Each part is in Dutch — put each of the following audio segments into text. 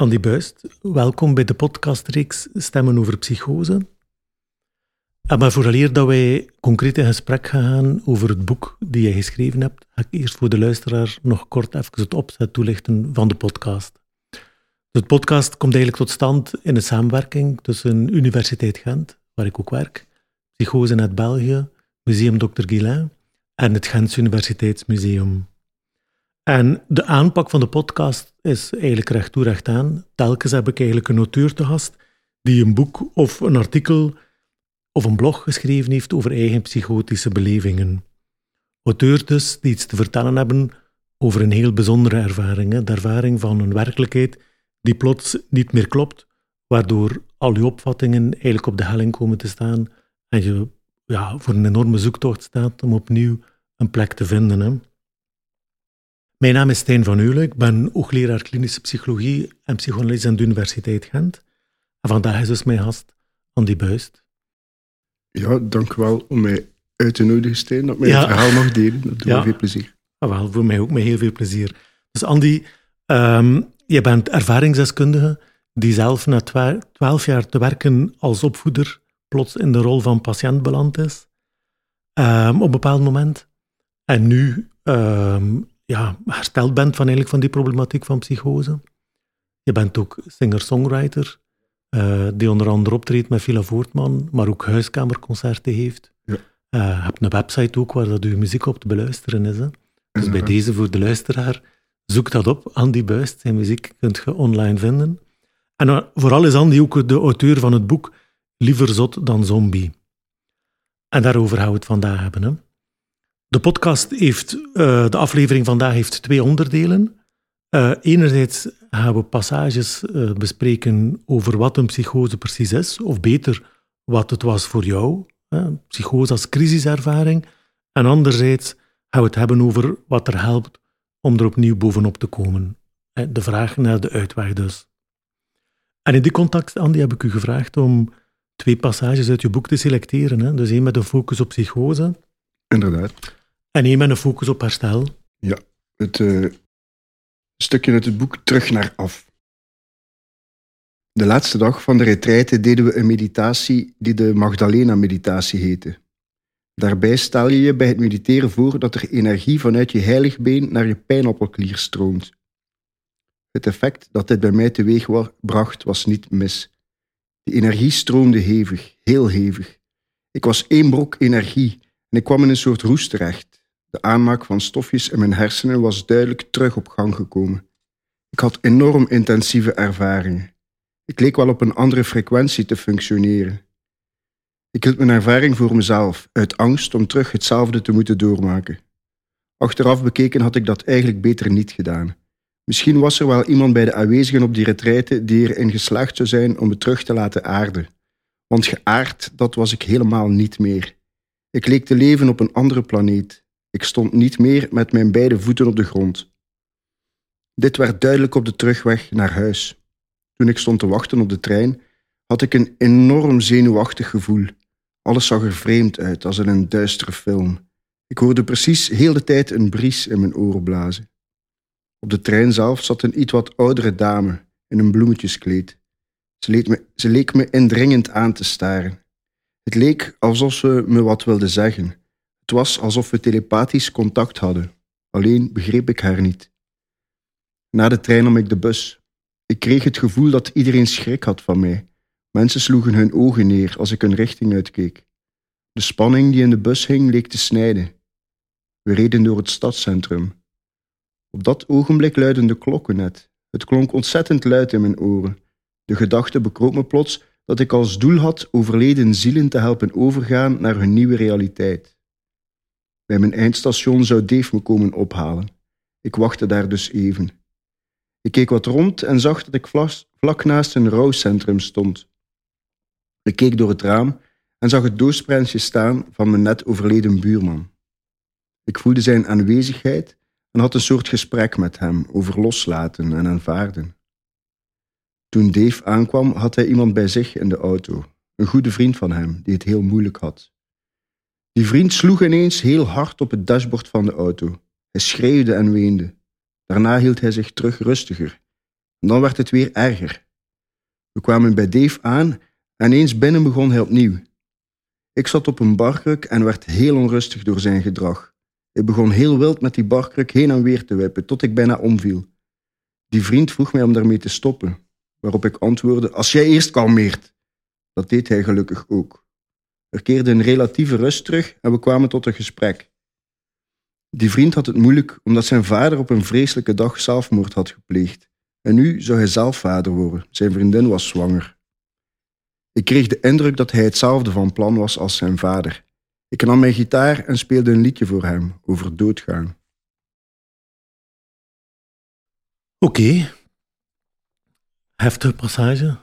Andy Buist, welkom bij de podcastreeks Stemmen over Psychose. En maar vooraleer dat wij concreet in gesprek gaan over het boek die jij geschreven hebt, ga ik eerst voor de luisteraar nog kort even het opzet toelichten van de podcast. De podcast komt eigenlijk tot stand in een samenwerking tussen Universiteit Gent, waar ik ook werk, Psychose Net België, Museum Dr. Guillain en het Gents Universiteitsmuseum. En de aanpak van de podcast is eigenlijk recht toe recht aan. Telkens heb ik eigenlijk een auteur te gast die een boek of een artikel of een blog geschreven heeft over eigen psychotische belevingen. Auteurs dus die iets te vertellen hebben over een heel bijzondere ervaring. De ervaring van een werkelijkheid die plots niet meer klopt, waardoor al je opvattingen eigenlijk op de helling komen te staan en je ja, voor een enorme zoektocht staat om opnieuw een plek te vinden. Hè? Mijn naam is Stijn van Eulen, ik ben hoogleraar klinische psychologie en psychoanalyse aan de Universiteit Gent. En vandaag is dus mijn gast Andy Buist. Ja, dank u wel om mij uit te nodigen, Stijn, dat ik mijn verhaal mag delen. Dat doet ja. me veel plezier. Ah, wel, voor mij ook met heel veel plezier. Dus Andy, um, je bent ervaringsdeskundige die zelf na twaalf jaar te werken als opvoeder plots in de rol van patiënt beland is. Um, op een bepaald moment. En nu um, ja, hersteld bent van, eigenlijk van die problematiek van psychose. Je bent ook singer-songwriter, uh, die onder andere optreedt met Villa Voortman, maar ook huiskamerconcerten heeft. Ja. Uh, je hebt een website ook waar dat uw muziek op te beluisteren is. Hè? Dus bij deze voor de luisteraar, zoek dat op. Andy Buist, zijn muziek kunt je online vinden. En uh, vooral is Andy ook de auteur van het boek Liever zot dan zombie. En daarover gaan we het vandaag hebben. Hè? De podcast heeft, uh, de aflevering vandaag heeft twee onderdelen. Uh, enerzijds gaan we passages uh, bespreken over wat een psychose precies is, of beter, wat het was voor jou, psychose als crisiservaring. En anderzijds gaan we het hebben over wat er helpt om er opnieuw bovenop te komen. De vraag naar de uitweg dus. En in die context, Andy, heb ik u gevraagd om twee passages uit je boek te selecteren. Hè? Dus één met een focus op psychose. Inderdaad. En één met een focus op herstel. Ja, het uh, stukje uit het boek Terug naar af. De laatste dag van de retraite deden we een meditatie die de Magdalena-meditatie heette. Daarbij stel je je bij het mediteren voor dat er energie vanuit je heiligbeen naar je pijnappelklier stroomt. Het effect dat dit bij mij teweeg bracht was niet mis. De energie stroomde hevig, heel hevig. Ik was één brok energie en ik kwam in een soort roest terecht. De aanmaak van stofjes in mijn hersenen was duidelijk terug op gang gekomen. Ik had enorm intensieve ervaringen. Ik leek wel op een andere frequentie te functioneren. Ik hield mijn ervaring voor mezelf, uit angst om terug hetzelfde te moeten doormaken. Achteraf bekeken had ik dat eigenlijk beter niet gedaan. Misschien was er wel iemand bij de aanwezigen op die retraite die erin geslaagd zou zijn om me terug te laten aarden. Want geaard, dat was ik helemaal niet meer. Ik leek te leven op een andere planeet. Ik stond niet meer met mijn beide voeten op de grond. Dit werd duidelijk op de terugweg naar huis. Toen ik stond te wachten op de trein, had ik een enorm zenuwachtig gevoel. Alles zag er vreemd uit, als in een duistere film. Ik hoorde precies heel de tijd een bries in mijn oren blazen. Op de trein zelf zat een iets wat oudere dame in een bloemetjeskleed. Ze leek, me, ze leek me indringend aan te staren. Het leek alsof ze me wat wilde zeggen, het was alsof we telepathisch contact hadden, alleen begreep ik haar niet. Na de trein nam ik de bus. Ik kreeg het gevoel dat iedereen schrik had van mij. Mensen sloegen hun ogen neer als ik een richting uitkeek. De spanning die in de bus hing leek te snijden. We reden door het stadscentrum. Op dat ogenblik luidden de klokken net. Het klonk ontzettend luid in mijn oren. De gedachte bekroop me plots dat ik als doel had overleden zielen te helpen overgaan naar hun nieuwe realiteit. Bij mijn eindstation zou Dave me komen ophalen. Ik wachtte daar dus even. Ik keek wat rond en zag dat ik vlak naast een rouwcentrum stond. Ik keek door het raam en zag het doosprensje staan van mijn net overleden buurman. Ik voelde zijn aanwezigheid en had een soort gesprek met hem over loslaten en aanvaarden. Toen Dave aankwam, had hij iemand bij zich in de auto, een goede vriend van hem die het heel moeilijk had. Die vriend sloeg ineens heel hard op het dashboard van de auto. Hij schreeuwde en weende. Daarna hield hij zich terug rustiger. Dan werd het weer erger. We kwamen bij Dave aan en eens binnen begon hij opnieuw. Ik zat op een barkruk en werd heel onrustig door zijn gedrag. Ik begon heel wild met die barkruk heen en weer te wippen, tot ik bijna omviel. Die vriend vroeg mij om daarmee te stoppen, waarop ik antwoordde: Als jij eerst kalmeert. Dat deed hij gelukkig ook. Er keerde een relatieve rust terug en we kwamen tot een gesprek. Die vriend had het moeilijk omdat zijn vader op een vreselijke dag zelfmoord had gepleegd. En nu zou hij zelf vader worden. Zijn vriendin was zwanger. Ik kreeg de indruk dat hij hetzelfde van plan was als zijn vader. Ik nam mijn gitaar en speelde een liedje voor hem over doodgaan. Oké. Okay. Heftige passage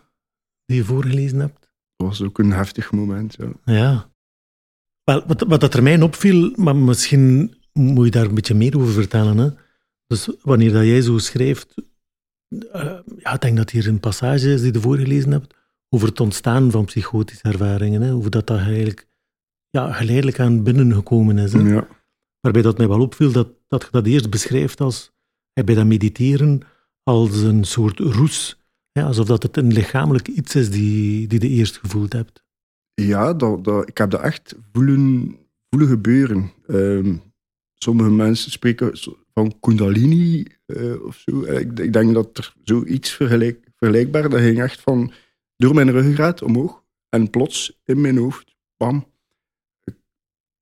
die je voorgelezen hebt. Dat was ook een heftig moment, ja. Ja. Wel, wat, wat dat er mij opviel, maar misschien moet je daar een beetje meer over vertellen. Hè? Dus wanneer dat jij zo schrijft, uh, ja, ik denk dat hier een passage is die je voorgelezen hebt, over het ontstaan van psychotische ervaringen. Hè? Over dat dat eigenlijk ja, geleidelijk aan binnengekomen is. Hè? Ja. Waarbij dat mij wel opviel dat, dat je dat eerst beschrijft als, bij dat mediteren, als een soort roes. Ja, alsof dat het een lichamelijk iets is die, die je eerst gevoeld hebt. Ja, dat, dat, ik heb dat echt voelen, voelen gebeuren. Ehm, sommige mensen spreken van kundalini uh, of zo. Eh, ik, ik, denk dat er zoiets vergelijk, vergelijkbaar, dat ging echt van door mijn ruggengraat omhoog en plots in mijn hoofd, bam.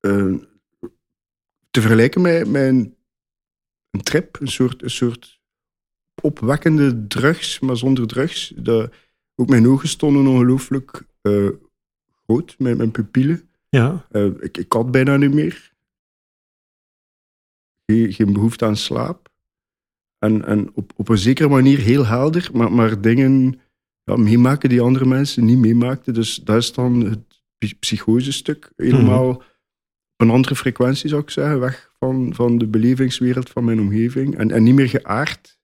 Uh, te vergelijken met, een, een, trip, een soort, een soort opwekkende drugs, maar zonder drugs. De, ook mijn ogen stonden ongelooflijk uh, groot, met mijn pupillen. Ja. Uh, ik, ik had bijna niet meer. Geen, geen behoefte aan slaap. En, en op, op een zekere manier heel helder, maar, maar dingen ja, meemaken die andere mensen niet meemaakten. Dus dat is dan het psychose-stuk. Helemaal mm op een andere frequentie, zou ik zeggen. Weg van, van de belevingswereld van mijn omgeving. En, en niet meer geaard.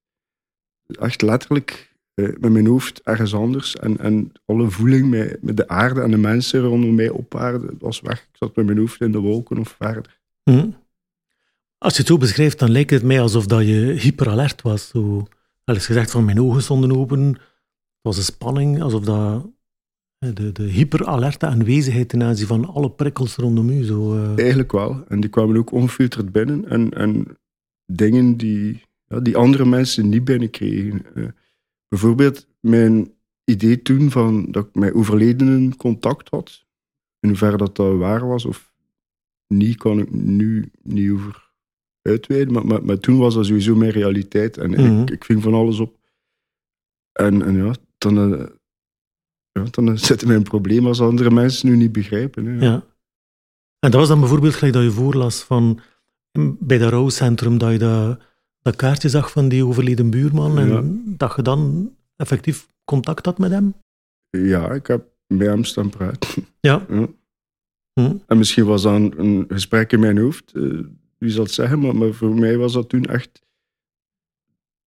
Echt letterlijk eh, met mijn hoofd ergens anders. En, en alle voeling met, met de aarde en de mensen rondom mij op aarde was weg. Ik zat met mijn hoofd in de wolken of verder. Mm Als je het zo beschrijft, dan lijkt het mij alsof dat je hyperalert was. Zo, gezegd van mijn ogen stonden open was een spanning, alsof dat de, de hyperalerte aanwezigheid ten aanzien van alle prikkels rondom u. Zo, uh... Eigenlijk wel. En die kwamen ook ongefilterd binnen. En, en dingen die, ja, die andere mensen niet binnenkregen. Uh, bijvoorbeeld mijn idee toen van dat ik met overledenen contact had. In hoeverre dat dat waar was of niet, kan ik nu niet over uitweiden. Maar, maar, maar toen was dat sowieso mijn realiteit. En mm -hmm. ik, ik ving van alles op. En, en ja, dan, uh, ja, dan zit mij een probleem als andere mensen nu niet begrijpen. Hè. Ja. En dat was dan bijvoorbeeld gelijk dat je voorlas van bij dat rouwcentrum, dat je dat, dat kaartje zag van die overleden buurman en ja. dat je dan effectief contact had met hem? Ja, ik heb met hem staan praten. Ja. ja. Hm. En misschien was dat een, een gesprek in mijn hoofd, uh, wie zal het zeggen, maar, maar, voor mij was dat toen echt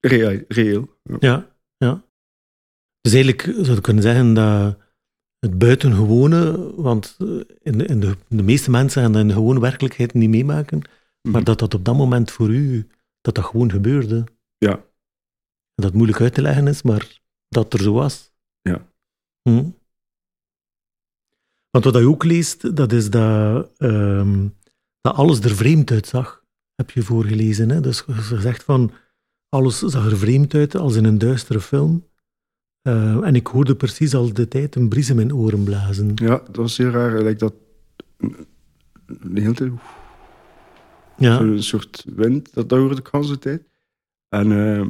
reëel. reëel. Ja. ja, ja. Dus eigenlijk zou je kunnen zeggen dat het buitengewone, want in de, in de, de meeste mensen gaan dat in de gewone werkelijkheid niet meemaken, maar Mhm. dat dat op dat moment voor u, dat dat gewoon gebeurde. Ja, En dat moeilijk uit te leggen is, maar dat er zo was. Ja. Hm. Want wat je ook leest, dat is dat, ehm, dat alles er vreemd uitzag, heb je voorgelezen. Hè? Dus je zegt van, alles zag er vreemd uit als in een duistere film. Uh, en ik hoorde precies al de tijd een bries in mijn oren blazen. ja, dat was heel raar. Like dat, de hele tijd, Ja, zo'n soort wind, dat, ik de hele tijd. En eh,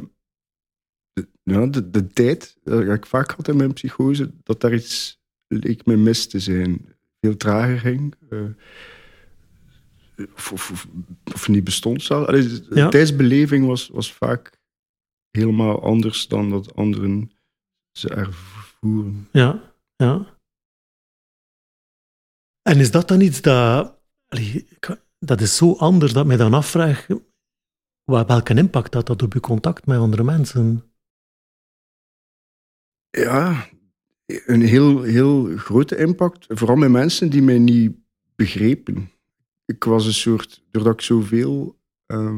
de, ja, de, de tijd, dat ik vaak had in mijn psychose, dat daar iets leek me mis te zijn. Veel trager ging. eh, of, of, of, of niet bestond zelf. Allee, de Ja. tijdsbeleving was, was vaak helemaal anders dan dat anderen ze ervoeren. ja, ja. En is dat dan iets dat... allee, ik- dat is zo anders dat ik mij dan afvraag welke impact dat dat op je contact met andere mensen. Ja, een heel, heel grote impact. Vooral met mensen die mij niet begrepen. Ik was een soort, doordat ik zoveel eh,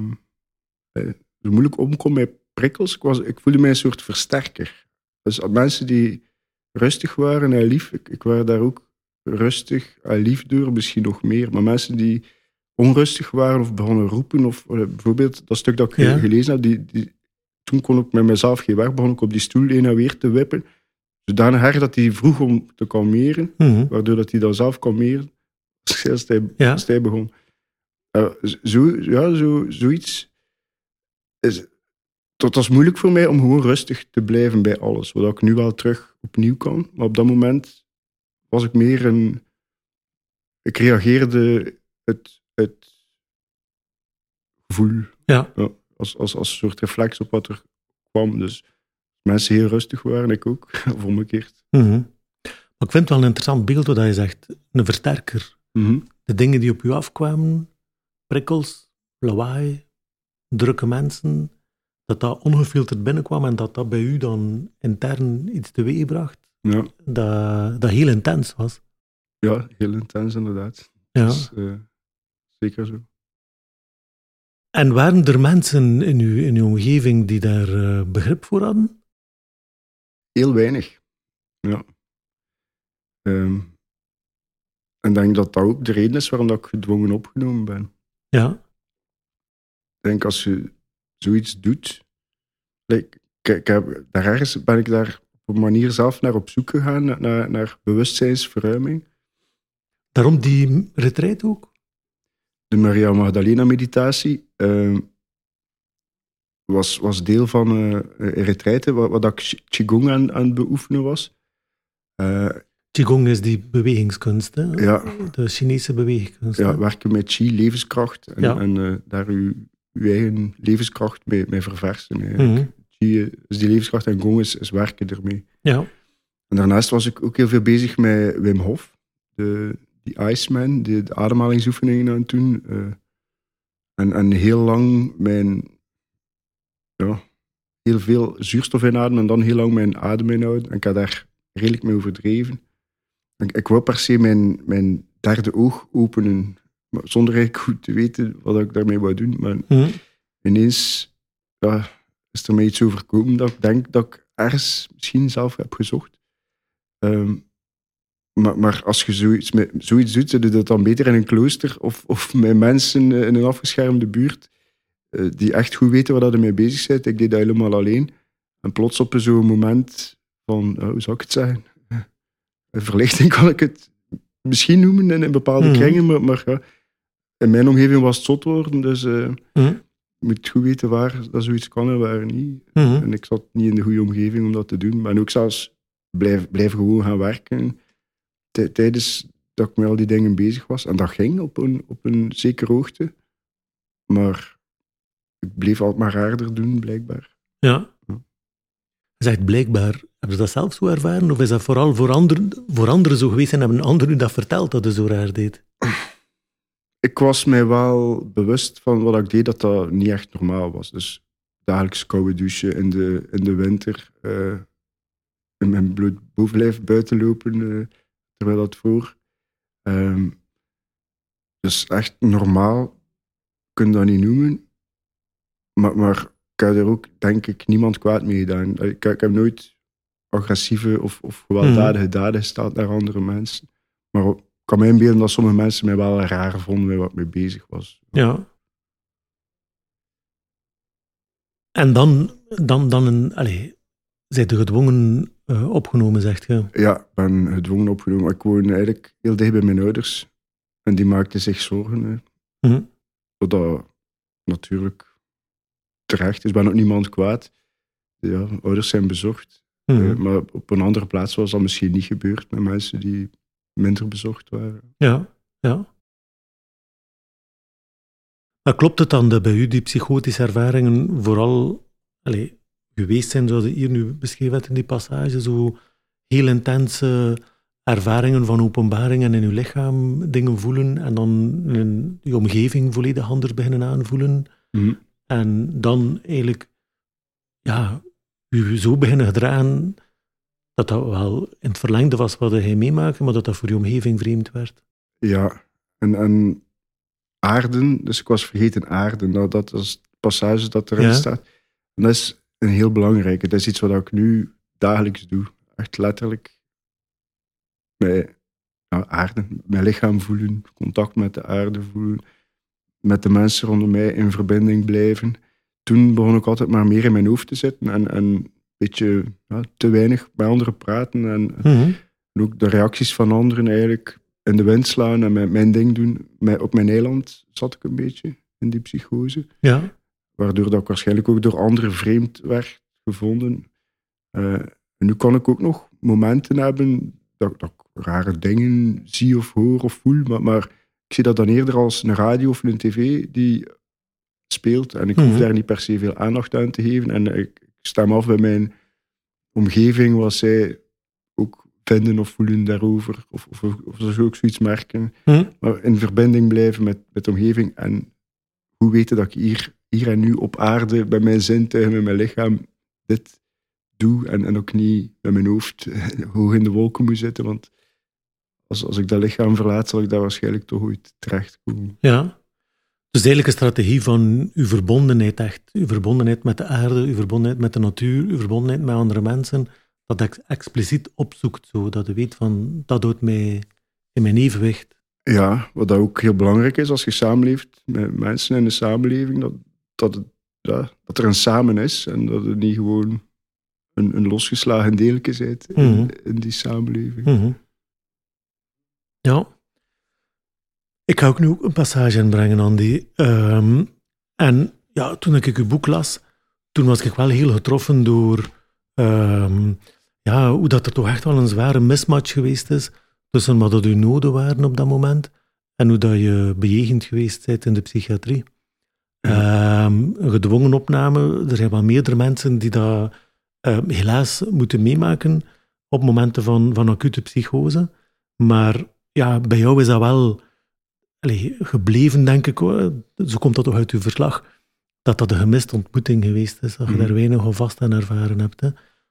moeilijk omkom met prikkels. Ik, was, ik voelde mij een soort versterker. Dus mensen die rustig waren en lief, ik, ik was daar ook rustig en lief door, misschien nog meer. Maar mensen die onrustig waren of begonnen roepen, of eh, bijvoorbeeld dat stuk dat ik Ja. gelezen heb, die, die, toen kon ik met mezelf geen weg, begon ik op die stoel heen en weer te wippen. Zodanig erg dat hij vroeg om te kalmeren, Mhm. waardoor dat hij dan zelf kalmeerde als hij, Ja. als hij begon. Eh, zo, ja, zo, zoiets is... Het was moeilijk voor mij om gewoon rustig te blijven bij alles, wat ik nu wel terug opnieuw kan. Maar op dat moment was ik meer een... Ik reageerde het, het gevoel Ja. als, als, als een soort reflex op wat er kwam. Dus mensen heel rustig waren, ik ook, omgekeerd. Mhm. Maar ik vind het wel een interessant beeld wat je zegt. Een versterker. De dingen die op u afkwamen, prikkels, lawaai, drukke mensen, dat dat ongefilterd binnenkwam en dat dat bij u dan intern iets teweegbracht Ja, dat, dat heel intens was. ja, heel intens inderdaad. Ja. Dus, eh, zeker zo. En waren er mensen in uw, in uw omgeving die daar eh, begrip voor hadden? Heel weinig. Ja. Ehm, en denk dat dat ook de reden is waarom dat ik gedwongen opgenomen ben. Ja. Ik denk als je zoiets doet. like, ik, heb, daar ergens ben ik daar op een manier zelf naar op zoek gegaan, naar- naar, naar bewustzijnsverruiming. Daarom die retreat ook? De Maria Magdalena meditatie ehm, was, was deel van een retraite, wat, wat ik Qi- Qigong aan, aan het beoefenen was. Eh, Qigong is die bewegingskunst, hè? ja, de Chinese bewegingskunst. ja, hè? werken met Qi, levenskracht, en, Ja. en eh, daar uw, uw eigen levenskracht mee, mee verversen. Mhm. Qi is die levenskracht en Gong is, is werken ermee. ja. En daarnaast was ik ook heel veel bezig met Wim Hof, de, die Iceman, die, de ademhalingsoefeningen aan het doen. eh, en, en heel lang mijn, ja, heel veel zuurstof inademen en dan heel lang mijn adem inhouden. En ik had daar redelijk mee overdreven. Ik, ik wou per se mijn, mijn derde oog openen, maar zonder eigenlijk goed te weten wat ik daarmee wou doen. Maar Mhm. ineens ja, is er mij iets overkomen dat ik denk dat ik ergens misschien zelf heb gezocht. Ehm, maar, maar als je zoiets, met, zoiets doet, doe je dat dan beter in een klooster of, of met mensen eh, in een afgeschermde buurt eh, die echt goed weten waar je mee bezig bent. Ik deed dat helemaal alleen. En plots op zo'n moment van, hoe zou ik het zeggen? Een verlichting kan ik het misschien noemen in, in bepaalde Mhm. kringen, maar, maar ja, in mijn omgeving was het zot worden, dus... eh, Mhm. je moet goed weten waar dat zoiets kan en waar niet. Mhm. En ik zat niet in de goede omgeving om dat te doen. Maar ook zelfs blijf, blijf gewoon gaan werken tijdens dat ik met al die dingen bezig was. En dat ging op een, op een zekere hoogte. Maar ik bleef altijd maar raarder doen, blijkbaar. Ja. Ja. Je zegt blijkbaar, hebben ze dat zelf zo ervaren? Of is dat vooral voor anderen, voor anderen zo geweest en hebben anderen u dat verteld dat je zo raar deed? Ik was mij wel bewust van wat ik deed, dat dat niet echt normaal was. Dus dagelijks koude douchen in de, in de winter. eh, in mijn bloed bovenlijf buiten lopen, eh, terwijl dat voor. Ehm, dus echt normaal kun je dat niet noemen. Maar, maar ik heb er ook, denk ik, niemand kwaad mee gedaan. Ik, ik heb nooit agressieve of, of gewelddadige daden gesteld naar andere mensen. Maar ik kan me inbeelden dat sommige mensen mij wel raar vonden met wat ik mee bezig was. Ja. En dan, dan, dan een, allez, zijn de gedwongen eh, opgenomen, zegt je. Ja, ik ben gedwongen opgenomen. Ik woon eigenlijk heel dicht bij mijn ouders. En die maakten zich zorgen. Hè. Mhm. Dat natuurlijk terecht is. Ik ben ook niemand kwaad. Ja, ouders zijn bezorgd. Mhm. Eh, maar op een andere plaats was dat misschien niet gebeurd met mensen die minder bezorgd waren. Ja, ja. Maar klopt het dan dat bij u die psychotische ervaringen vooral allez, geweest zijn, zoals je hier nu beschreven hebt in die passage, zo heel intense ervaringen van openbaringen in uw lichaam, dingen voelen en dan in je omgeving volledig anders beginnen aanvoelen en dan eigenlijk ja, u zo beginnen gedragen dat dat wel in het verlengde was wat hij meemaakte, maar dat dat voor je omgeving vreemd werd. Ja, en, en aarden, dus ik was vergeten aarden. Nou, dat is passage dat erin Ja. staat. En dat is een heel belangrijke. Dat is iets wat ik nu dagelijks doe. Echt letterlijk. Bij aarde, mijn lichaam voelen, contact met de aarde voelen, met de mensen rondom mij in verbinding blijven. Toen begon ik altijd maar meer in mijn hoofd te zitten en, en een beetje ja, te weinig bij anderen praten. En, Mhm. en ook de reacties van anderen eigenlijk in de wind slaan en mijn, mijn ding doen. Mij- Op mijn eiland zat ik een beetje in die psychose. Ja. Waardoor dat ik waarschijnlijk ook door anderen vreemd werd gevonden. Eh, nu kan ik ook nog momenten hebben dat, dat ik rare dingen zie of hoor of voel. Maar, maar ik zie dat dan eerder als een radio of een tv die speelt. En ik hoef Mhm. daar niet per se veel aandacht aan te geven. En ik, ik stem af bij mijn omgeving wat zij ook vinden of voelen daarover. Of, of, of ze ook zoiets merken. Hm? Maar in verbinding blijven met, met de omgeving. En hoe weten dat ik hier, hier en nu op aarde, bij mijn zintuigen, met mijn lichaam, dit doe. En, en ook niet met mijn hoofd hoog in de wolken moet zitten. Want als, als ik dat lichaam verlaat, zal ik daar waarschijnlijk toch ooit terechtkomen. Ja. Dus eigenlijk een strategie van uw verbondenheid echt. Uw verbondenheid met de aarde, uw verbondenheid met de natuur, uw verbondenheid met andere mensen. Dat ex- expliciet opzoekt, zodat u weet van, dat houdt mij in mijn evenwicht. Ja, wat dat ook heel belangrijk is als je samenleeft met mensen in de samenleving, dat, dat, het, ja, dat er een samen is en dat het niet gewoon een, een losgeslagen deeltje in, Mhm. in die samenleving. Mhm. Ja. Ik ga ook nu ook een passage inbrengen, Andy. Ehm, en ja, toen ik uw boek las, toen was ik wel heel getroffen door ehm, ja, hoe dat er toch echt wel een zware mismatch geweest is tussen wat dat uw noden waren op dat moment en hoe dat je bejegend geweest bent in de psychiatrie. Ehm, een gedwongen opname, er zijn wel meerdere mensen die dat ehm, helaas moeten meemaken op momenten van, van acute psychose. Maar ja, bij jou is dat wel gebleven, denk ik. Zo komt dat toch uit uw verslag. Dat dat een gemiste ontmoeting geweest is. Dat je Mhm. daar weinig of vast aan ervaren hebt. Hè.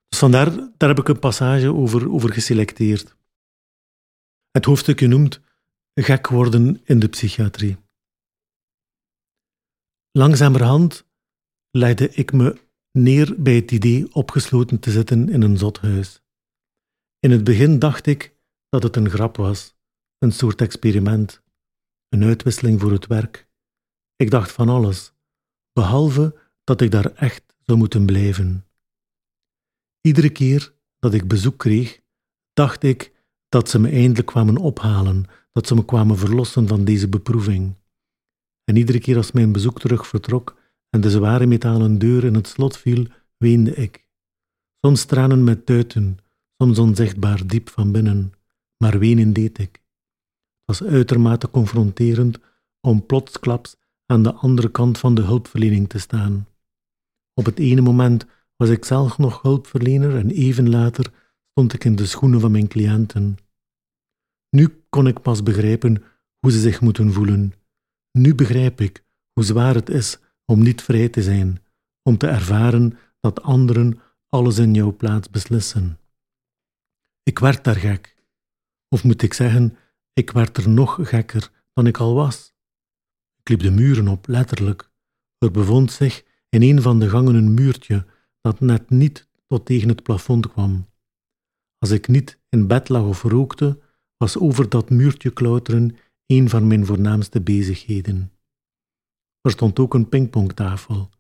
Dus vandaar, daar heb ik een passage over, over geselecteerd. Het hoofdstukje noemt Gek worden in de psychiatrie. Langzamerhand legde ik me neer bij het idee opgesloten te zitten in een zothuis. In het begin dacht ik dat het een grap was, een soort experiment, een uitwisseling voor het werk. Ik dacht van alles, behalve dat ik daar echt zou moeten blijven. Iedere keer dat ik bezoek kreeg, dacht ik dat ze me eindelijk kwamen ophalen, dat ze me kwamen verlossen van deze beproeving. En iedere keer als mijn bezoek terug vertrok en de zware metalen deur in het slot viel, weende ik. Soms tranen met tuiten, soms onzichtbaar diep van binnen, maar wenen deed ik. Het was uitermate confronterend om plotsklaps aan de andere kant van de hulpverlening te staan. Op het ene moment was ik zelf nog hulpverlener en even later stond ik in de schoenen van mijn cliënten. Nu kon ik pas begrijpen hoe ze zich moeten voelen. Nu begrijp ik hoe zwaar het is om niet vrij te zijn, om te ervaren dat anderen alles in jouw plaats beslissen. Ik werd daar gek. Of moet ik zeggen, ik werd er nog gekker dan ik al was. Ik liep de muren op, letterlijk. Er bevond zich in een van de gangen een muurtje dat net niet tot tegen het plafond kwam. Als ik niet in bed lag of rookte, was over dat muurtje klauteren een van mijn voornaamste bezigheden. Er stond ook een pingpongtafel.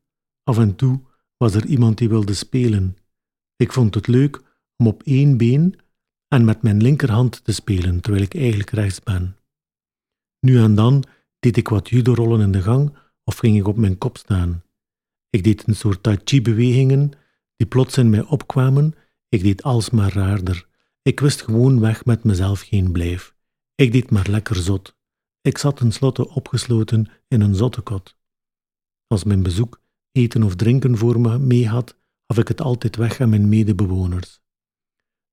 Af en toe was er iemand die wilde spelen. Ik vond het leuk om op één been en met mijn linkerhand te spelen, terwijl ik eigenlijk rechts ben. Nu en dan deed ik wat judo-rollen in de gang of ging ik op mijn kop staan. Ik deed een soort tai chi-bewegingen die plots in mij opkwamen. Ik deed alsmaar raarder. Ik wist gewoon weg met mezelf geen blijf. Ik deed maar lekker zot. Ik zat tenslotte opgesloten in een zottekot. Als mijn bezoek eten of drinken voor me mee had, gaf ik het altijd weg aan mijn medebewoners.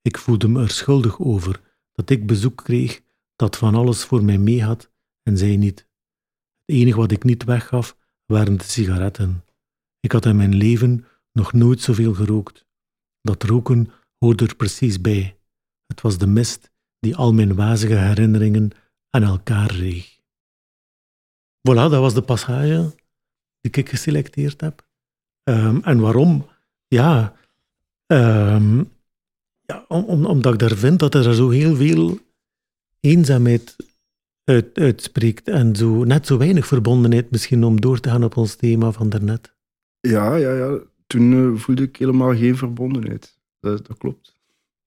Ik voelde me er schuldig over dat ik bezoek kreeg dat van alles voor mij mee had en zij niet. Het enige wat ik niet weggaf waren de sigaretten. Ik had in mijn leven nog nooit zoveel gerookt. Dat roken hoorde er precies bij. Het was de mist die al mijn wazige herinneringen aan elkaar reeg. Voilà, dat was de passage die ik geselecteerd heb. Ehm, en waarom? ja, ehm, ja om, omdat ik daar vind dat er zo heel veel eenzaamheid uit, uitspreekt en zo, net zo weinig verbondenheid misschien om door te gaan op ons thema van daarnet. Ja, ja, ja. Toen eh, voelde ik helemaal geen verbondenheid. Dat, dat klopt.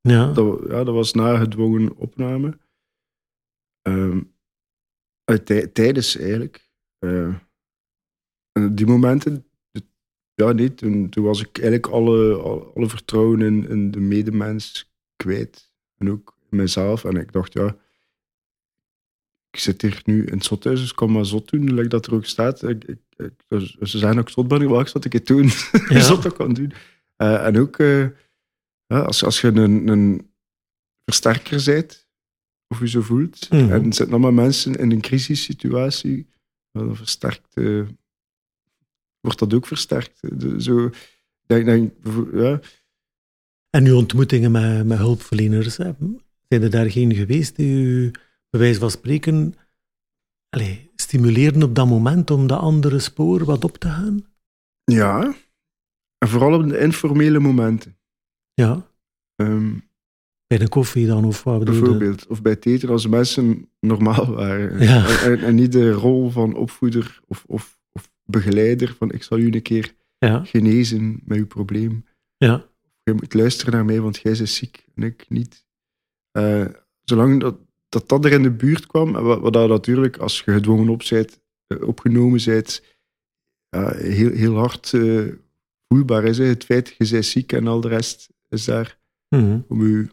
Ja. Dat, ja, dat was na gedwongen opname. Uh, tijdens eigenlijk. Uh, die momenten, ja, nee, toen, toen was ik eigenlijk alle, alle, vertrouwen in, in de medemens kwijt. En ook in mezelf. En ik dacht, ja, ik zit hier nu in het zothuis, dus ik kan maar zot doen, like dat er ook staat. Ik, ik, dus ze zijn ook zot ben, wat ik ik het doen. Ja. zot dat kan doen. Uh, en ook, uh, als, als je een, een versterker bent, of je zo voelt, mm -hmm. en zitten allemaal mensen in een crisissituatie, dan versterkt, uh, wordt dat ook versterkt. De, zo, denk, denk, ja. En uw ontmoetingen met, met hulpverleners, zijn er daar geen geweest die u bij wijze van spreken allez, stimuleren op dat moment om de andere spoor wat op te gaan? Ja, en vooral op de informele momenten. Ja. Um, bij de koffie dan, of wat Bijvoorbeeld, of bij het eten, als mensen normaal waren. Ja. En, en, niet de rol van opvoeder of, of, of begeleider van ik zal u een keer ja. genezen met uw probleem. Ja. Je moet luisteren naar mij, want jij bent ziek en ik niet. Uh, zolang dat, dat dat er in de buurt kwam, wat, wat dat natuurlijk, als je gedwongen op zijt, opgenomen bent, uh, heel, heel hard uh, voelbaar is. Hè. Het feit dat je bent ziek en al de rest is daar mm -hmm. om, u,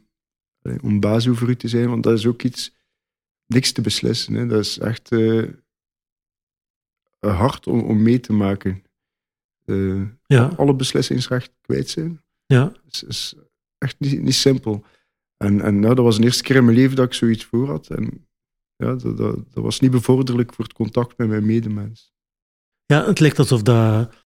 om baas over u te zijn, want dat is ook iets, niks te beslissen. Hè. Dat is echt uh, hard om, om mee te maken. ja. Alle beslissingsrecht kwijt zijn. Ja. is, is echt niet, niet simpel. En, en ja, dat was de eerste keer in mijn leven dat ik zoiets voor had. En ja, dat, dat, dat was niet bevorderlijk voor het contact met mijn medemens. Ja, het lijkt alsof dat,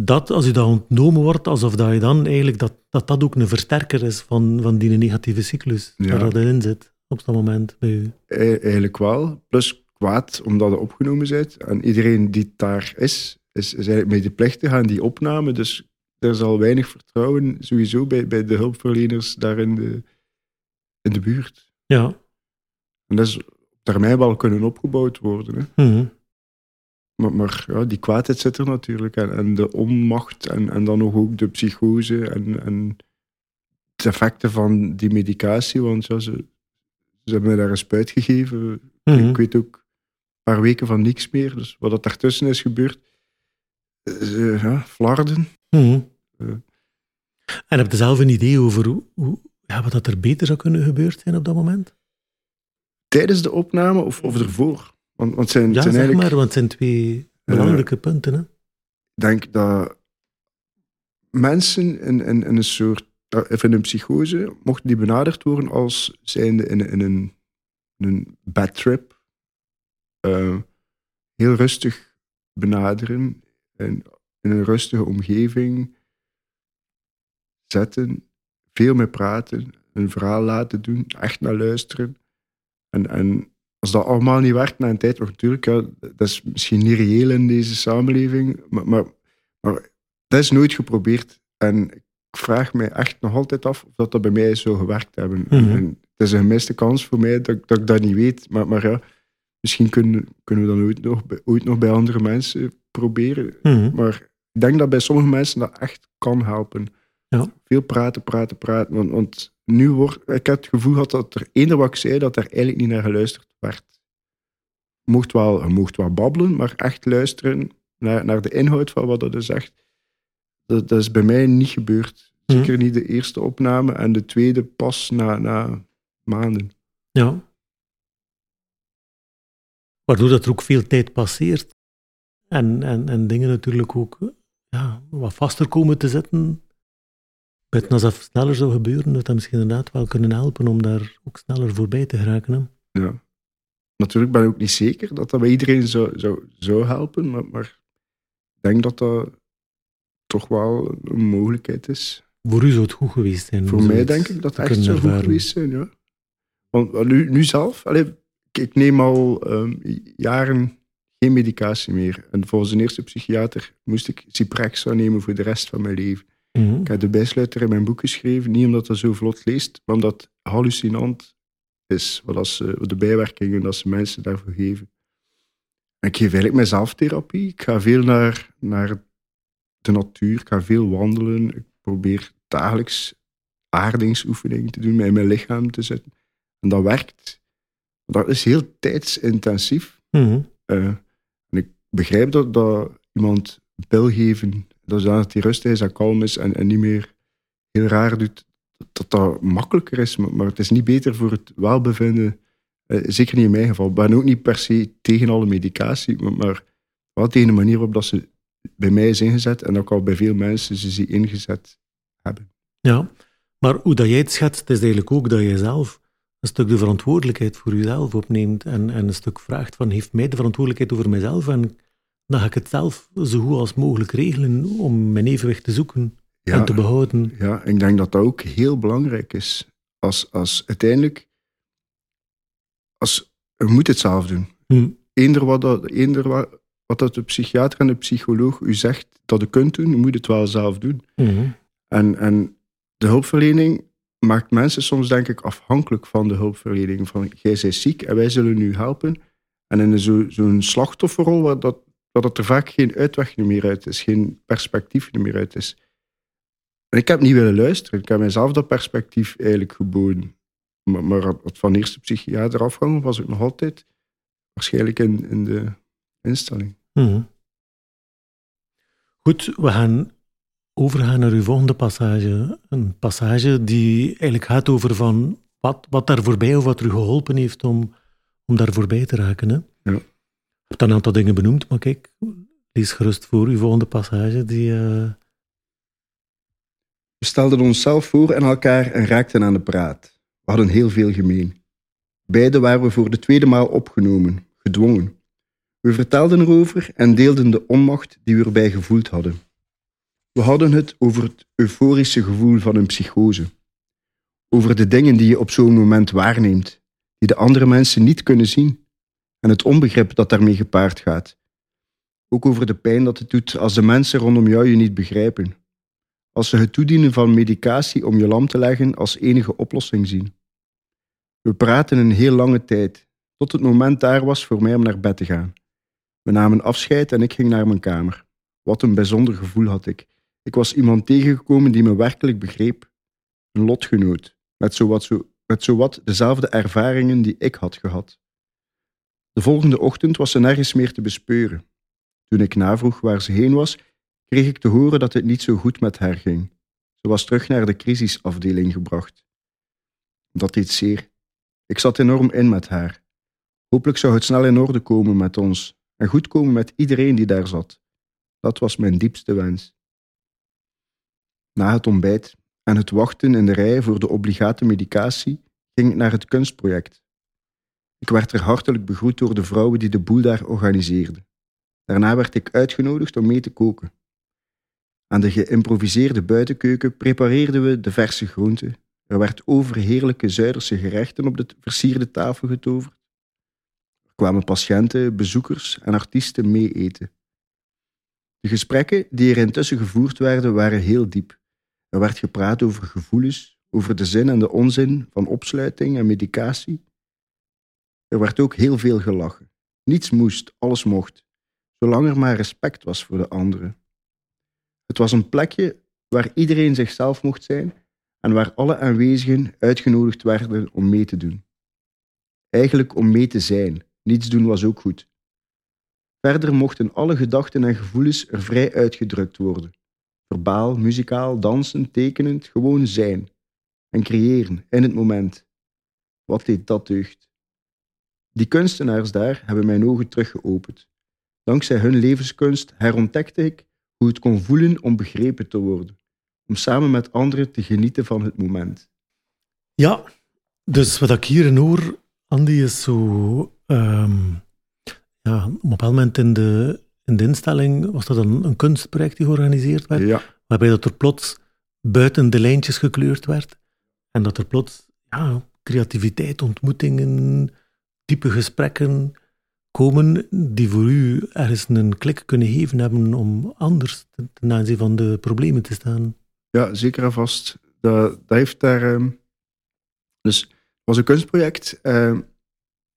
dat, als je dat ontnomen wordt, alsof dat je dan eigenlijk dat dat, dat ook een versterker is van, van die negatieve cyclus Ja. waar dat in zit op dat moment bij u. E- Eigenlijk wel. Plus kwaad omdat je opgenomen bent. En iedereen die daar is, is, is eigenlijk medeplichtig aan die opname. Dus er is al weinig vertrouwen sowieso bij, bij de hulpverleners daar in de, in de buurt. Ja. En dat is op termijn wel kunnen opgebouwd worden. Hè. Mhm. Maar, maar ja, die kwaadheid zit er natuurlijk. En, en de onmacht en, en dan nog ook de psychose en, en de effecten van die medicatie. Want ja, ze, ze hebben me daar een spuit gegeven. Mhm. Ik weet ook een paar weken van niks meer. Dus wat dat daartussen is gebeurd, is, eh, ja, flarden. Mhm. Ja. En heb je zelf een idee over hoe, hoe, ja, wat dat er beter zou kunnen gebeurd zijn op dat moment? Tijdens de opname of, of ervoor? Want, want zijn, Ja, zijn zeg maar, want het zijn twee belangrijke punten. Hè? ik denk dat mensen in, in, in een soort, eh, of in een psychose, mochten die benaderd worden als zijnde in, in een, in een bad trip, eh, heel rustig benaderen, en in een rustige omgeving zetten, veel meer praten, een verhaal laten doen, echt naar luisteren. En, en als dat allemaal niet werkt na een tijd, natuurlijk, ja, dat is misschien niet reëel in deze samenleving, maar, maar, maar dat is nooit geprobeerd. En ik vraag me echt nog altijd af of dat, dat bij mij zou gewerkt hebben. Mhm. En het is een gemiste kans voor mij dat, dat ik dat niet weet. Maar, maar ja, misschien kunnen, kunnen we dat ooit nog, bij- ooit nog bij andere mensen proberen. Mhm. Maar ik denk dat bij sommige mensen dat echt kan helpen. Ja. Veel praten, praten, praten. Want, want nu wordt, ik heb het gevoel gehad dat er eender wat ik zei, dat er eigenlijk niet naar geluisterd werd. Je mocht wel, je mocht wel babbelen, maar echt luisteren naar, naar de inhoud van wat er zegt. Dat, dat is bij mij niet gebeurd. Mhm. Zeker niet de eerste opname en de tweede pas na, na maanden. Ja. Waardoor dat er ook veel tijd passeert. En, en, en dingen natuurlijk ook ja, wat vaster komen te als dat sneller zou gebeuren, dat dat misschien inderdaad wel kunnen helpen om daar ook sneller voorbij te geraken. Hè? Ja. Natuurlijk ben ik ook niet zeker dat dat bij iedereen zou, zou, zou helpen, maar, maar ik denk dat dat toch wel een mogelijkheid is. Voor u zou het goed geweest zijn. Voor mij denk ik dat het echt kunnen zo goed geweest zijn, ja. Want nu, nu zelf, ik, neem al ehm, jaren geen medicatie meer. En volgens een eerste psychiater moest ik Ciprexa nemen voor de rest van mijn leven. Mhm. Ik heb de bijsluiter in mijn boek geschreven, niet omdat dat zo vlot leest, maar omdat het hallucinant is, wat, als de bijwerkingen dat ze mensen daarvoor geven. En ik geef eigenlijk mijzelf therapie. Ik ga veel naar, naar de natuur, ik ga veel wandelen. Ik probeer dagelijks aardingsoefeningen te doen, mij in mijn lichaam te zetten. En dat werkt. Dat is heel tijdsintensief. Mhm. Eh, en ik begrijp dat, dat iemand pil geven, dat zodat hij rustig is en kalm is en, en niet meer heel raar doet, dat dat makkelijker is. Maar, het is niet beter voor het welbevinden. Eh, zeker niet in mijn geval. Ik ben ook niet per se tegen alle medicatie, maar, maar wel tegen de manier waarop dat ze bij mij is ingezet en ook al bij veel mensen ze ze ingezet hebben. Ja, maar hoe dat jij het schetst, is eigenlijk ook dat je zelf een stuk de verantwoordelijkheid voor jezelf opneemt en, en een stuk vraagt van, heeft mij de verantwoordelijkheid over mezelf en dan ga ik het zelf zo goed als mogelijk regelen om mijn evenwicht te zoeken en te behouden. Ja, ik denk dat dat ook heel belangrijk is. Als, als uiteindelijk, als, je moet het zelf doen. Hm. Eender wat, dat, eender wat, wat dat de psychiater en de psycholoog u zegt dat je kunt doen, je moet het wel zelf doen. Mhm. En, en de hulpverlening maakt mensen soms, denk ik, afhankelijk van de hulpverlening. Van, jij bent ziek en wij zullen u helpen. En in zo- zo'n slachtofferrol, waar dat, dat er vaak geen uitweg meer uit is, geen perspectief meer uit is. En ik heb niet willen luisteren. Ik heb mijzelf dat perspectief eigenlijk geboden. Maar, maar het van eerste psychiater afhangen was ik nog altijd waarschijnlijk in, in de instelling. Mhm. Goed, we gaan overgaan naar uw volgende passage. Een passage die eigenlijk gaat over van wat, wat daar voorbij of wat u geholpen heeft om, om daar voorbij te raken. Hè? Hebt een aantal dingen benoemd, maar kijk, lees gerust voor uw volgende passage. Die, eh, We stelden onszelf voor en elkaar en raakten aan de praat. We hadden heel veel gemeen. Beiden waren we voor de tweede maal opgenomen, gedwongen. We vertelden erover en deelden de onmacht die we erbij gevoeld hadden. We hadden het over het euforische gevoel van een psychose. Over de dingen die je op zo'n moment waarneemt, die de andere mensen niet kunnen zien. En het onbegrip dat daarmee gepaard gaat. Ook over de pijn dat het doet als de mensen rondom jou je niet begrijpen als ze het toedienen van medicatie om je lam te leggen als enige oplossing zien. We praten een heel lange tijd, tot het moment daar was voor mij om naar bed te gaan. We namen afscheid en ik ging naar mijn kamer. Wat een bijzonder gevoel had ik. Ik was iemand tegengekomen die me werkelijk begreep. Een lotgenoot, met zowat, zo, met zowat dezelfde ervaringen die ik had gehad. De volgende ochtend was ze nergens meer te bespeuren. Toen ik navroeg waar ze heen was, kreeg ik te horen dat het niet zo goed met haar ging. Ze was terug naar de crisisafdeling gebracht. Dat deed zeer. Ik zat enorm in met haar. Hopelijk zou het snel in orde komen met ons en goed komen met iedereen die daar zat. Dat was mijn diepste wens. Na het ontbijt en het wachten in de rij voor de obligate medicatie ging ik naar het kunstproject. Ik werd er hartelijk begroet door de vrouwen die de boel daar organiseerden. Daarna werd ik uitgenodigd om mee te koken. Aan de geïmproviseerde buitenkeuken prepareerden we de verse groenten. Er werd overheerlijke Zuiderse gerechten op de versierde tafel getoverd. Er kwamen patiënten, bezoekers en artiesten mee eten. De gesprekken die er intussen gevoerd werden, waren heel diep. Er werd gepraat over gevoelens, over de zin en de onzin van opsluiting en medicatie. Er werd ook heel veel gelachen. Niets moest, alles mocht, zolang er maar respect was voor de anderen. Het was een plekje waar iedereen zichzelf mocht zijn en waar alle aanwezigen uitgenodigd werden om mee te doen. Eigenlijk om mee te zijn. Niets doen was ook goed. Verder mochten alle gedachten en gevoelens er vrij uitgedrukt worden. Verbaal, muzikaal, dansen, tekenend, gewoon zijn. En creëren, in het moment. Wat deed dat deugd? Die kunstenaars daar hebben mijn ogen teruggeopend. Dankzij hun levenskunst herontdekte ik hoe het kon voelen om begrepen te worden, om samen met anderen te genieten van het moment. Ja, dus wat ik hier in hoor, Andy, is zo... ehm, ja, op een bepaald moment in de, in de instelling was dat een, een kunstproject die georganiseerd werd, Ja, waarbij dat er plots buiten de lijntjes gekleurd werd en dat er plots ja, creativiteit, ontmoetingen, diepe gesprekken komen die voor u ergens een klik kunnen geven hebben om anders ten aanzien van de problemen te staan? Ja, zeker en vast. Dat, dat heeft daar... Ehm, dus het was een kunstproject, uh,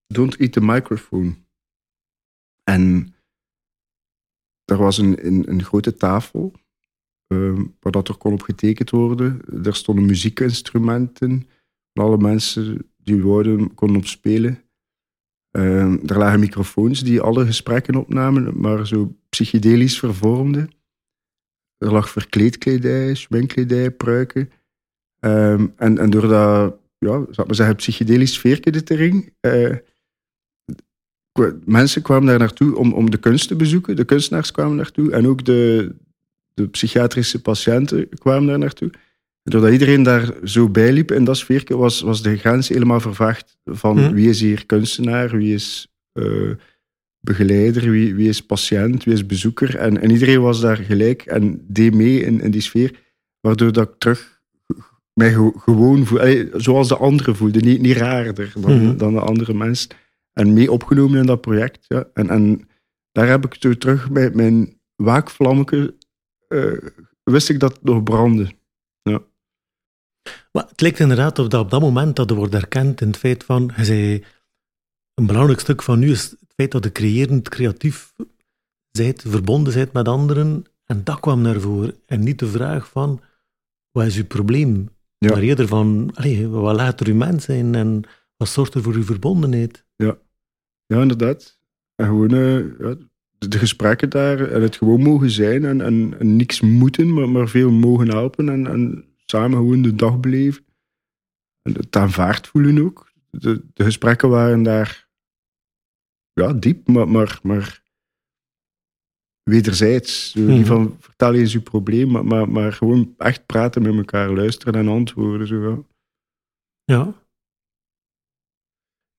Don't Eat the Microphone. En er was een, een, grote tafel uh, waar dat er kon op getekend worden. Er stonden muziekinstrumenten alle mensen die woorden konden op spelen. Uh, er lagen microfoons die alle gesprekken opnamen, maar zo psychedelisch vervormden. Er lag verkleedkledij, schminkkledij, pruiken. Uh, en, en door dat, ja, zou maar zeggen, psychedelisch sfeertje erin, uh, mensen kwamen daar naartoe om, om de kunst te bezoeken. De kunstenaars kwamen naartoe en ook de, de psychiatrische patiënten kwamen daar naartoe. Doordat iedereen daar zo bij liep in dat sfeerke, was, was de grens helemaal vervaagd van mhm. wie is hier kunstenaar, wie is uh, begeleider, wie, wie is patiënt, wie is bezoeker. En, en iedereen was daar gelijk en deed mee in, in die sfeer, waardoor dat ik terug mij gewoon voel, zoals de anderen voelde, niet, niet raarder dan, mhm. dan de andere mensen. En mee opgenomen in dat project. Ja. En, en daar heb ik toen terug bij mijn waakvlammetje, uh, wist ik dat het nog brandde. Maar het lijkt inderdaad op dat op dat moment dat er wordt erkend in het feit van, hij zei, een belangrijk stuk van nu is het feit dat je creërend, creatief zijt, verbonden zijt met anderen. En dat kwam naar voren. En niet de vraag van, wat is uw probleem? Ja. Maar eerder van, wat laat er uw mens zijn en wat zorgt er voor uw verbondenheid? Ja, ja inderdaad. En gewoon uh, ja, de gesprekken daar en het gewoon mogen zijn en, en, en niks moeten, maar, maar veel mogen helpen en, en samen gewoon de dag beleven. En het aanvaard voelen ook. De, de gesprekken waren daar ja, diep, maar, maar, maar wederzijds. Niet mhm. van vertel eens je probleem, maar, maar, maar gewoon echt praten met elkaar, luisteren en antwoorden. Zo, ja.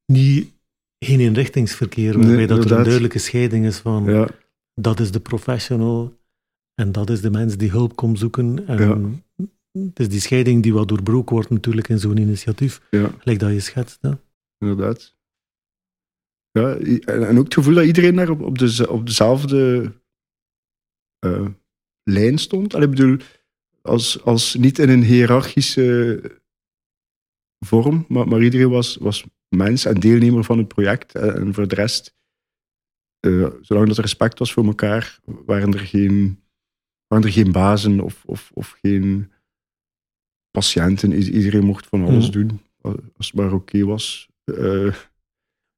Niet, geen inrichtingsverkeer, waarbij nee, dat er een duidelijke scheiding is van ja. dat is de professional en dat is de mens die hulp komt zoeken. En ja. Het is die scheiding die wat doorbroken wordt natuurlijk in zo'n initiatief, ja. gelijk dat je schetst. Hè? Inderdaad. Ja, en ook het gevoel dat iedereen daar op, op, de, op dezelfde uh, lijn stond. Allee, ik bedoel, als, als niet in een hiërarchische vorm, maar, maar iedereen was, was mens en deelnemer van het project. En voor de rest, uh, zolang dat er respect was voor elkaar, waren er geen, waren er geen bazen of, of, of geen patiënten. Iedereen mocht van alles mhm. doen, als het maar oké was. Uh,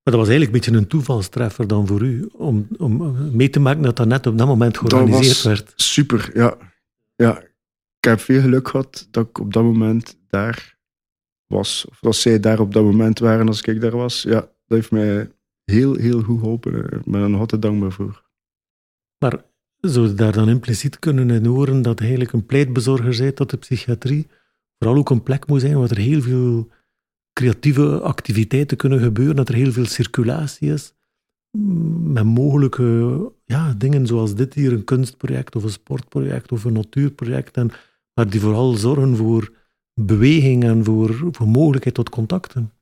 maar dat was eigenlijk een beetje een toevalstreffer dan voor u, om, om mee te maken dat dat net op dat moment georganiseerd werd. Super, ja. ja. Ik heb veel geluk gehad dat ik op dat moment daar was. Of dat zij daar op dat moment waren als ik daar was. Ja, dat heeft mij heel, heel goed geholpen. Ik ben er nog altijd dankbaar voor. Maar zou je daar dan impliciet kunnen in horen dat je eigenlijk een pleitbezorger bent tot de psychiatrie? Vooral ook een plek moet zijn waar er heel veel creatieve activiteiten kunnen gebeuren, dat er heel veel circulatie is. Met mogelijke ja, dingen zoals dit hier, een kunstproject of een sportproject of een natuurproject. En, maar die vooral zorgen voor beweging en voor, voor mogelijkheid tot contacten.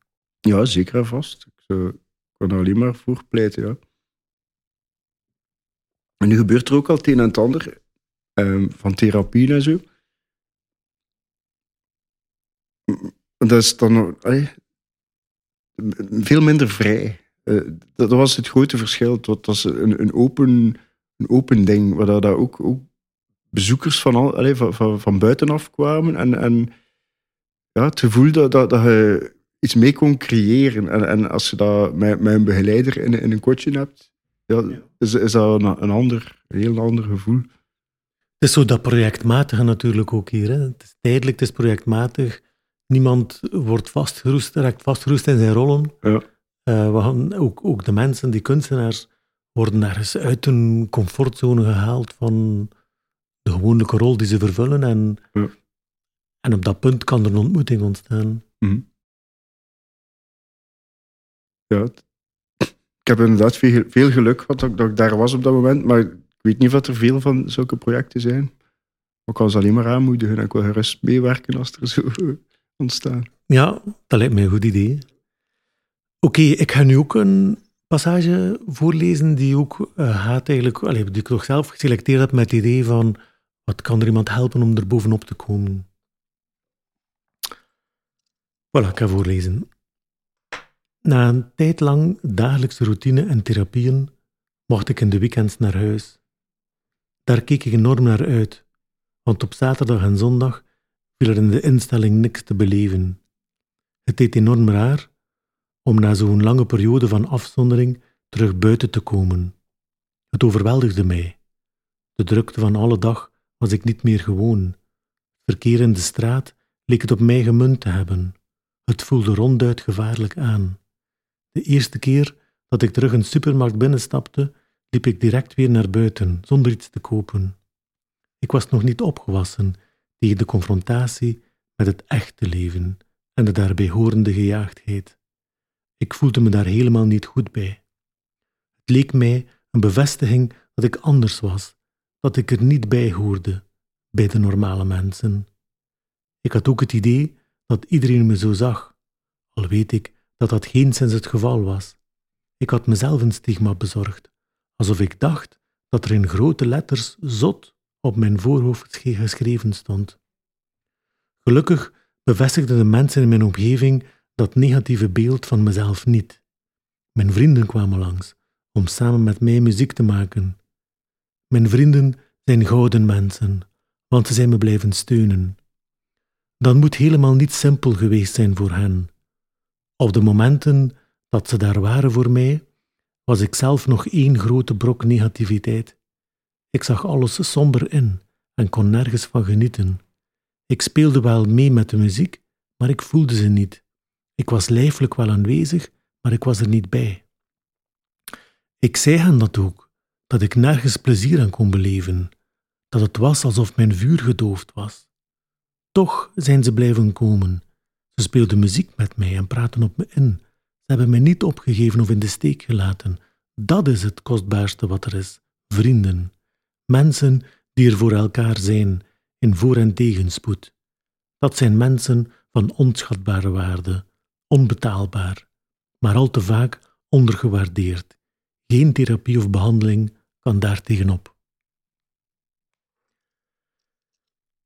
Ja, zeker en vast. Ik kan er alleen maar voor pleiten, ja. En nu gebeurt er ook al het een en ander um, van therapie en zo. Dat is dan veel minder vrij. Uh, dat, was het grote verschil. Het was een, een, open, een open ding, waar daar ook, ook bezoekers van, al, van, van, van, buitenaf kwamen. En, en ja, het gevoel dat, dat, dat je iets mee kon creëren. En, en als je dat met, met een begeleider in, in een kotje hebt, ja, Is, is dat een, een, ander, een heel ander gevoel. Het is zo dat projectmatige natuurlijk ook hier. Hè. Het is tijdelijk, het is projectmatig. Niemand wordt vastgeroest, raakt vastgeroest in zijn rollen. Ja. Uh, we gaan, ook, ook de mensen, die kunstenaars, worden ergens uit hun comfortzone gehaald van de gewone rol die ze vervullen. En, ja. en op dat punt kan er een ontmoeting ontstaan. Mm. Ja, ik heb inderdaad veel, veel geluk gehad dat, dat, ik daar was op dat moment, maar ik weet niet of er veel van zulke projecten zijn. Ik kan ze alleen maar aanmoedigen en ik wil gerust meewerken als er zo ontstaan. Ja, dat lijkt mij een goed idee. Oké, ik ga nu ook een passage voorlezen die ook uh, gaat eigenlijk, allee, die ik toch zelf geselecteerd heb met het idee van wat kan er iemand helpen om er bovenop te komen. Voilà, ik ga voorlezen. Na een tijd lang dagelijkse routine en therapieën mocht ik in de weekends naar huis. Daar keek ik enorm naar uit, want op zaterdag en zondag er in de instelling niks te beleven. Het deed enorm raar om na zo'n lange periode van afzondering terug buiten te komen. Het overweldigde mij. De drukte van alle dag was ik niet meer gewoon. Verkeer in de straat leek het op mij gemunt te hebben. Het voelde ronduit gevaarlijk aan. De eerste keer dat ik terug een supermarkt binnenstapte, liep ik direct weer naar buiten, zonder iets te kopen. Ik was nog niet opgewassen tegen de confrontatie met het echte leven en de daarbij horende gejaagdheid. Ik voelde me daar helemaal niet goed bij. Het leek mij een bevestiging dat ik anders was, dat ik er niet bij hoorde, bij de normale mensen. Ik had ook het idee dat iedereen me zo zag, al weet ik dat dat geen sinds het geval was. Ik had mezelf een stigma bezorgd, alsof ik dacht dat er in grote letters zot op mijn voorhoofd geschreven stond. Gelukkig bevestigden de mensen in mijn omgeving dat negatieve beeld van mezelf niet. Mijn vrienden kwamen langs om samen met mij muziek te maken. Mijn vrienden zijn gouden mensen, want ze zijn me blijven steunen. Dat moet helemaal niet simpel geweest zijn voor hen. Op de momenten dat ze daar waren voor mij, was ik zelf nog één grote brok negativiteit. Ik zag alles somber in en kon nergens van genieten. Ik speelde wel mee met de muziek, maar ik voelde ze niet. Ik was lijfelijk wel aanwezig, maar ik was er niet bij. Ik zei hen dat ook, dat ik nergens plezier aan kon beleven, dat het was alsof mijn vuur gedoofd was. Toch zijn ze blijven komen. Ze speelden muziek met mij en praten op me in. Ze hebben mij niet opgegeven of in de steek gelaten. Dat is het kostbaarste wat er is: vrienden. Mensen die er voor elkaar zijn, in voor- en tegenspoed. Dat zijn mensen van onschatbare waarde, onbetaalbaar, maar al te vaak ondergewaardeerd. Geen therapie of behandeling kan daar tegenop.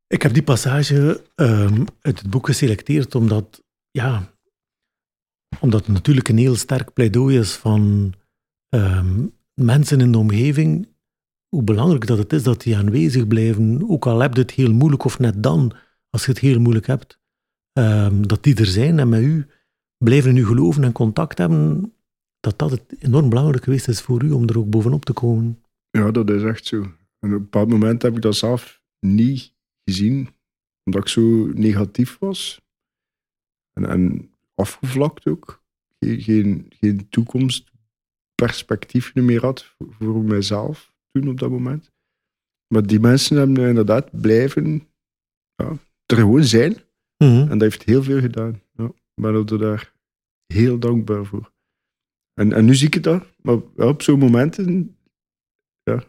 Ik heb die passage um, uit het boek geselecteerd omdat, ja, omdat het natuurlijk een heel sterk pleidooi is van um, mensen in de omgeving, hoe belangrijk dat het is dat die aanwezig blijven, ook al heb je het heel moeilijk of net dan, als je het heel moeilijk hebt, um, dat die er zijn en met u blijven in u geloven en contact hebben, dat dat het enorm belangrijk geweest is voor u om er ook bovenop te komen. Ja, dat is echt zo. Op een bepaald moment heb ik dat zelf niet gezien, omdat ik zo negatief was. En, en afgevlakt ook. Geen, geen, geen toekomstperspectief meer had voor, voor mijzelf op dat moment. Maar die mensen hebben inderdaad blijven ja, er gewoon zijn. Mhm. En dat heeft heel veel gedaan. Ja, ik ben er daar heel dankbaar voor. En, en nu zie ik het daar, maar ja, op zo'n momenten ja,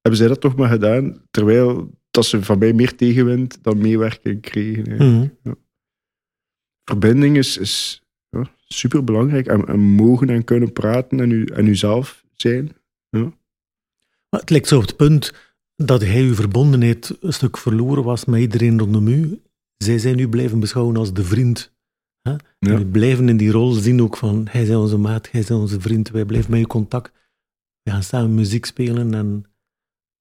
hebben zij dat toch maar gedaan, terwijl dat ze van mij meer tegenwind dan meewerking kregen. Mhm. Ja. Verbinding is, is ja, super belangrijk. En, en, mogen en kunnen praten en, u, en uzelf zijn. Ja. Maar het lijkt zo op het punt dat hij uw verbondenheid een stuk verloren was met iedereen rondom u. Zij zijn u blijven beschouwen als de vriend. Hè? Ja. Blijven in die rol zien ook van, hij is onze maat, hij is onze vriend, wij blijven met u contact. We gaan samen muziek spelen en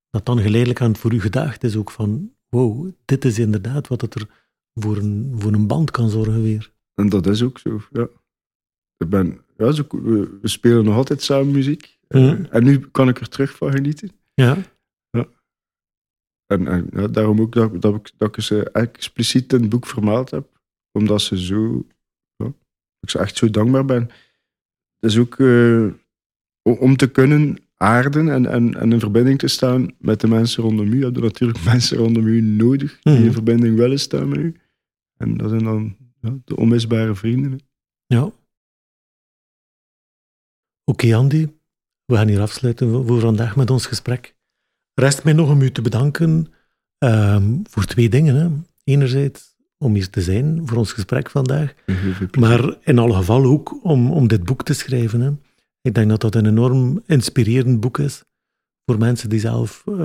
dat dan geleidelijk aan voor u gedacht is ook van, wow, dit is inderdaad wat het er voor een, voor een band kan zorgen weer. En dat is ook zo, ja. Ik ben, ja we spelen nog altijd samen muziek. Mhm. En nu kan ik er terug van genieten. Ja, En, en ja, daarom ook dat, dat, ik, dat ik ze expliciet in het boek vermeld heb. Omdat ze zo... Ja, ik ze echt zo dankbaar ben. Het is ook eh, om te kunnen aarden en, en, en in verbinding te staan met de mensen rondom u. Heb je natuurlijk mensen rondom u nodig die Mhm. in verbinding willen staan met u. En dat zijn dan ja, de onmisbare vrienden. ja. Oké, Andy, we gaan hier afsluiten voor- vandaag met ons gesprek. Rest mij nog om u te bedanken ehm, voor twee dingen. Hè. Enerzijds om hier te zijn voor ons gesprek vandaag, maar in alle geval ook om, om dit boek te schrijven. Hè. Ik denk dat dat een enorm inspirerend boek is voor mensen die zelf uh,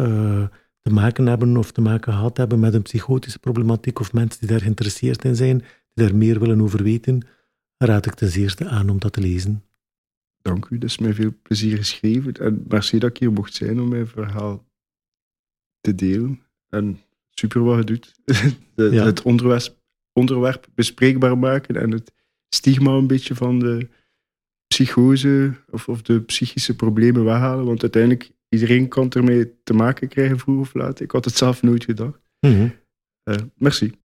te maken hebben of te maken gehad hebben met een psychotische problematiek of mensen die daar geïnteresseerd in zijn, die daar meer willen over weten, raad ik ten zeerste aan om dat te lezen. Dank u, dat is mij veel plezier geschreven. En merci dat ik hier mocht zijn om mijn verhaal te delen. En super wat je doet. Het onderwerp, onderwerp bespreekbaar maken en het stigma een beetje van de psychose of, of de psychische problemen weghalen. Want uiteindelijk, iedereen kan ermee te maken krijgen vroeg of laat. Ik had het zelf nooit gedacht. Mm merci.